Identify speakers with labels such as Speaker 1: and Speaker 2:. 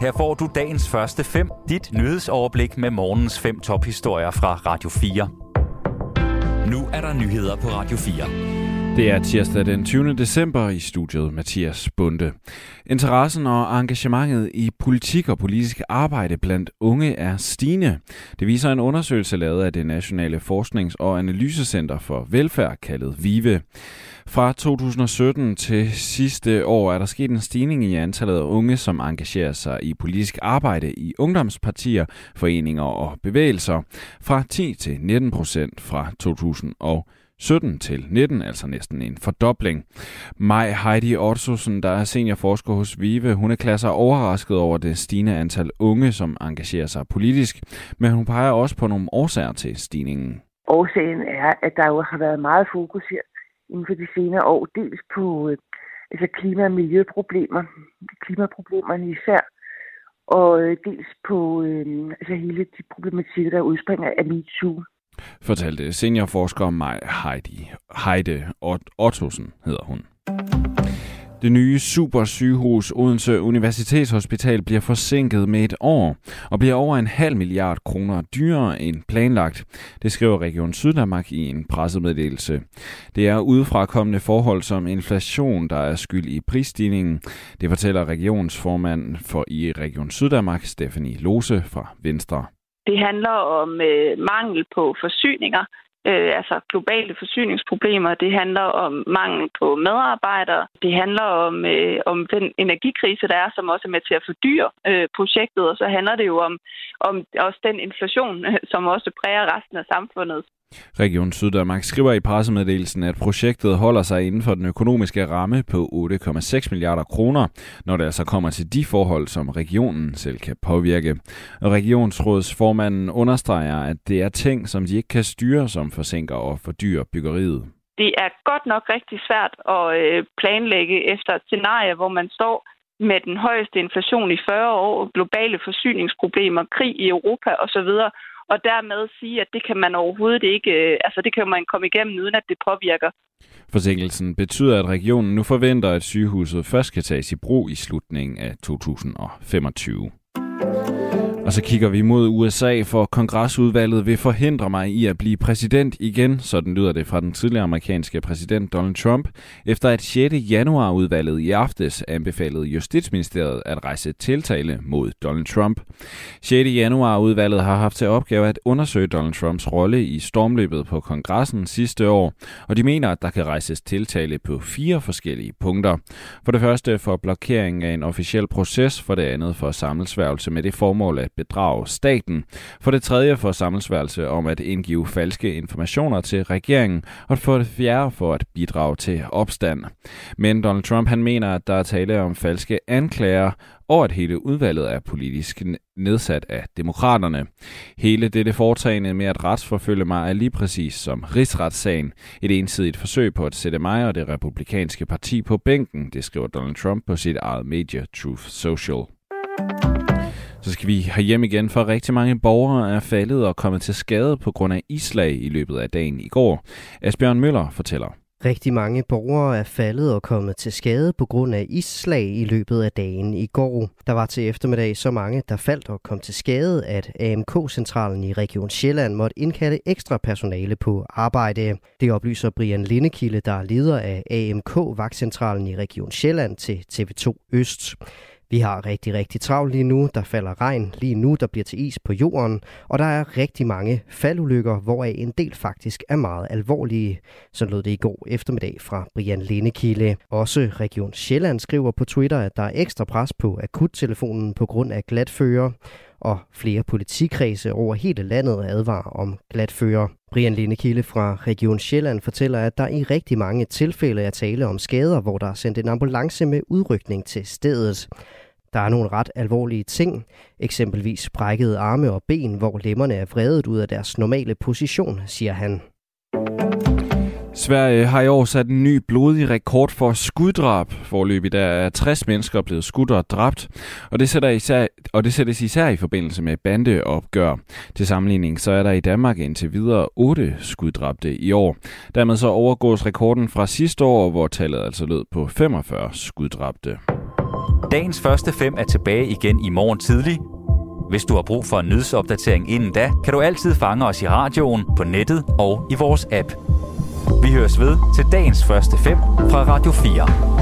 Speaker 1: Her får du dagens første fem, dit nyhedsoverblik med morgens fem tophistorier fra Radio 4. Nu er der nyheder på Radio 4.
Speaker 2: Det er tirsdag den 20. december i studiet Mathias Bunde. Interessen og engagementet i politik og politisk arbejde blandt unge er stigende. Det viser en undersøgelse lavet af det Nationale Forsknings- og Analysecenter for Velfærd, kaldet VIVE. Fra 2017 til sidste år er der sket en stigning i antallet af unge, som engagerer sig i politisk arbejde i ungdomspartier, foreninger og bevægelser, fra 10 til 19 procent fra 2017 17 til 19, altså næsten en fordobling. Maj Heidi Ottosen, der er seniorforsker hos VIVE, hun er klasser overrasket over det stigende antal unge, som engagerer sig politisk, men hun peger også på nogle årsager til stigningen.
Speaker 3: Årsagen er, at der jo har været meget fokus her inden for de senere år, dels på øh, altså klima- og miljøproblemer, klimaproblemerne især, og øh, dels på øh, altså hele de problematikker, der udspringer af MeToo.
Speaker 2: Fortalte seniorforsker Maj Heidi Heide Ottosen, hedder hun. Det nye supersygehus Odense Universitetshospital bliver forsinket med et år og bliver over en halv milliard kroner dyrere end planlagt. Det skriver Region Syddanmark i en pressemeddelelse. Det er udefrakommende forhold som inflation, der er skyld i prisstigningen. Det fortæller regionsformanden for i Region Syddanmark, Stephanie Lose fra Venstre.
Speaker 4: Det handler om øh, mangel på forsyninger, øh, altså globale forsyningsproblemer. Det handler om mangel på medarbejdere. Det handler om, øh, om den energikrise, der er, som også er med til at fordyre øh, projektet. Og så handler det jo om, om også den inflation, som også præger resten af samfundet.
Speaker 2: Region Syddanmark skriver i pressemeddelelsen, at projektet holder sig inden for den økonomiske ramme på 8,6 milliarder kroner, når det altså kommer til de forhold, som regionen selv kan påvirke. Regionsrådsformanden understreger, at det er ting, som de ikke kan styre, som forsinker og fordyrer byggeriet.
Speaker 4: Det er godt nok rigtig svært at øh, planlægge efter et scenarie, hvor man står med den højeste inflation i 40 år, globale forsyningsproblemer, krig i Europa osv., og dermed sige, at det kan man overhovedet ikke, øh, altså det kan man komme igennem, uden at det påvirker.
Speaker 2: Forsinkelsen betyder, at regionen nu forventer, at sygehuset først kan tages i brug i slutningen af 2025. Og så kigger vi mod USA, for kongresudvalget vil forhindre mig i at blive præsident igen, sådan lyder det fra den tidligere amerikanske præsident Donald Trump, efter at 6. januar udvalget i aftes anbefalede Justitsministeriet at rejse tiltale mod Donald Trump. 6. januar udvalget har haft til opgave at undersøge Donald Trumps rolle i stormløbet på kongressen sidste år, og de mener, at der kan rejses tiltale på fire forskellige punkter. For det første for blokering af en officiel proces, for det andet for sammensværgelse med det formål at bedrage staten. For det tredje for sammensværelse om at indgive falske informationer til regeringen. Og for det fjerde for at bidrage til opstand. Men Donald Trump han mener, at der er tale om falske anklager, og at hele udvalget er politisk nedsat af demokraterne. Hele dette foretagende med at retsforfølge mig er lige præcis som rigsretssagen. Et ensidigt forsøg på at sætte mig og det republikanske parti på bænken, det skriver Donald Trump på sit eget medie Truth Social. Så skal vi hjem igen, for rigtig mange borgere er faldet og kommet til skade på grund af islag i løbet af dagen i går. Asbjørn Møller fortæller.
Speaker 5: Rigtig mange borgere er faldet og kommet til skade på grund af isslag i løbet af dagen i går. Der var til eftermiddag så mange, der faldt og kom til skade, at AMK-centralen i Region Sjælland måtte indkalde ekstra personale på arbejde. Det oplyser Brian Lindekilde, der er leder af AMK-vagtcentralen i Region Sjælland til TV2 Øst. Vi har rigtig, rigtig travlt lige nu. Der falder regn lige nu, der bliver til is på jorden. Og der er rigtig mange faldulykker, hvoraf en del faktisk er meget alvorlige. Så lød det i går eftermiddag fra Brian Lindekilde. Også Region Sjælland skriver på Twitter, at der er ekstra pres på akuttelefonen på grund af glatfører og flere politikredse over hele landet advarer om glatfører. Brian Lindekilde fra Region Sjælland fortæller, at der i rigtig mange tilfælde er tale om skader, hvor der er sendt en ambulance med udrykning til stedet. Der er nogle ret alvorlige ting, eksempelvis brækkede arme og ben, hvor lemmerne er vredet ud af deres normale position, siger han.
Speaker 2: Sverige har i år sat en ny blodig rekord for skuddrab. Forløbig der er 60 mennesker blevet skudt og dræbt, og det, sætter især, og det sættes især i forbindelse med bandeopgør. Til sammenligning så er der i Danmark indtil videre 8 skuddrabte i år. Dermed så overgås rekorden fra sidste år, hvor tallet altså lød på 45 skuddrabte.
Speaker 1: Dagens første fem er tilbage igen i morgen tidlig. Hvis du har brug for en nyhedsopdatering inden da, kan du altid fange os i radioen, på nettet og i vores app. Vi høres ved til dagens første fem fra Radio 4.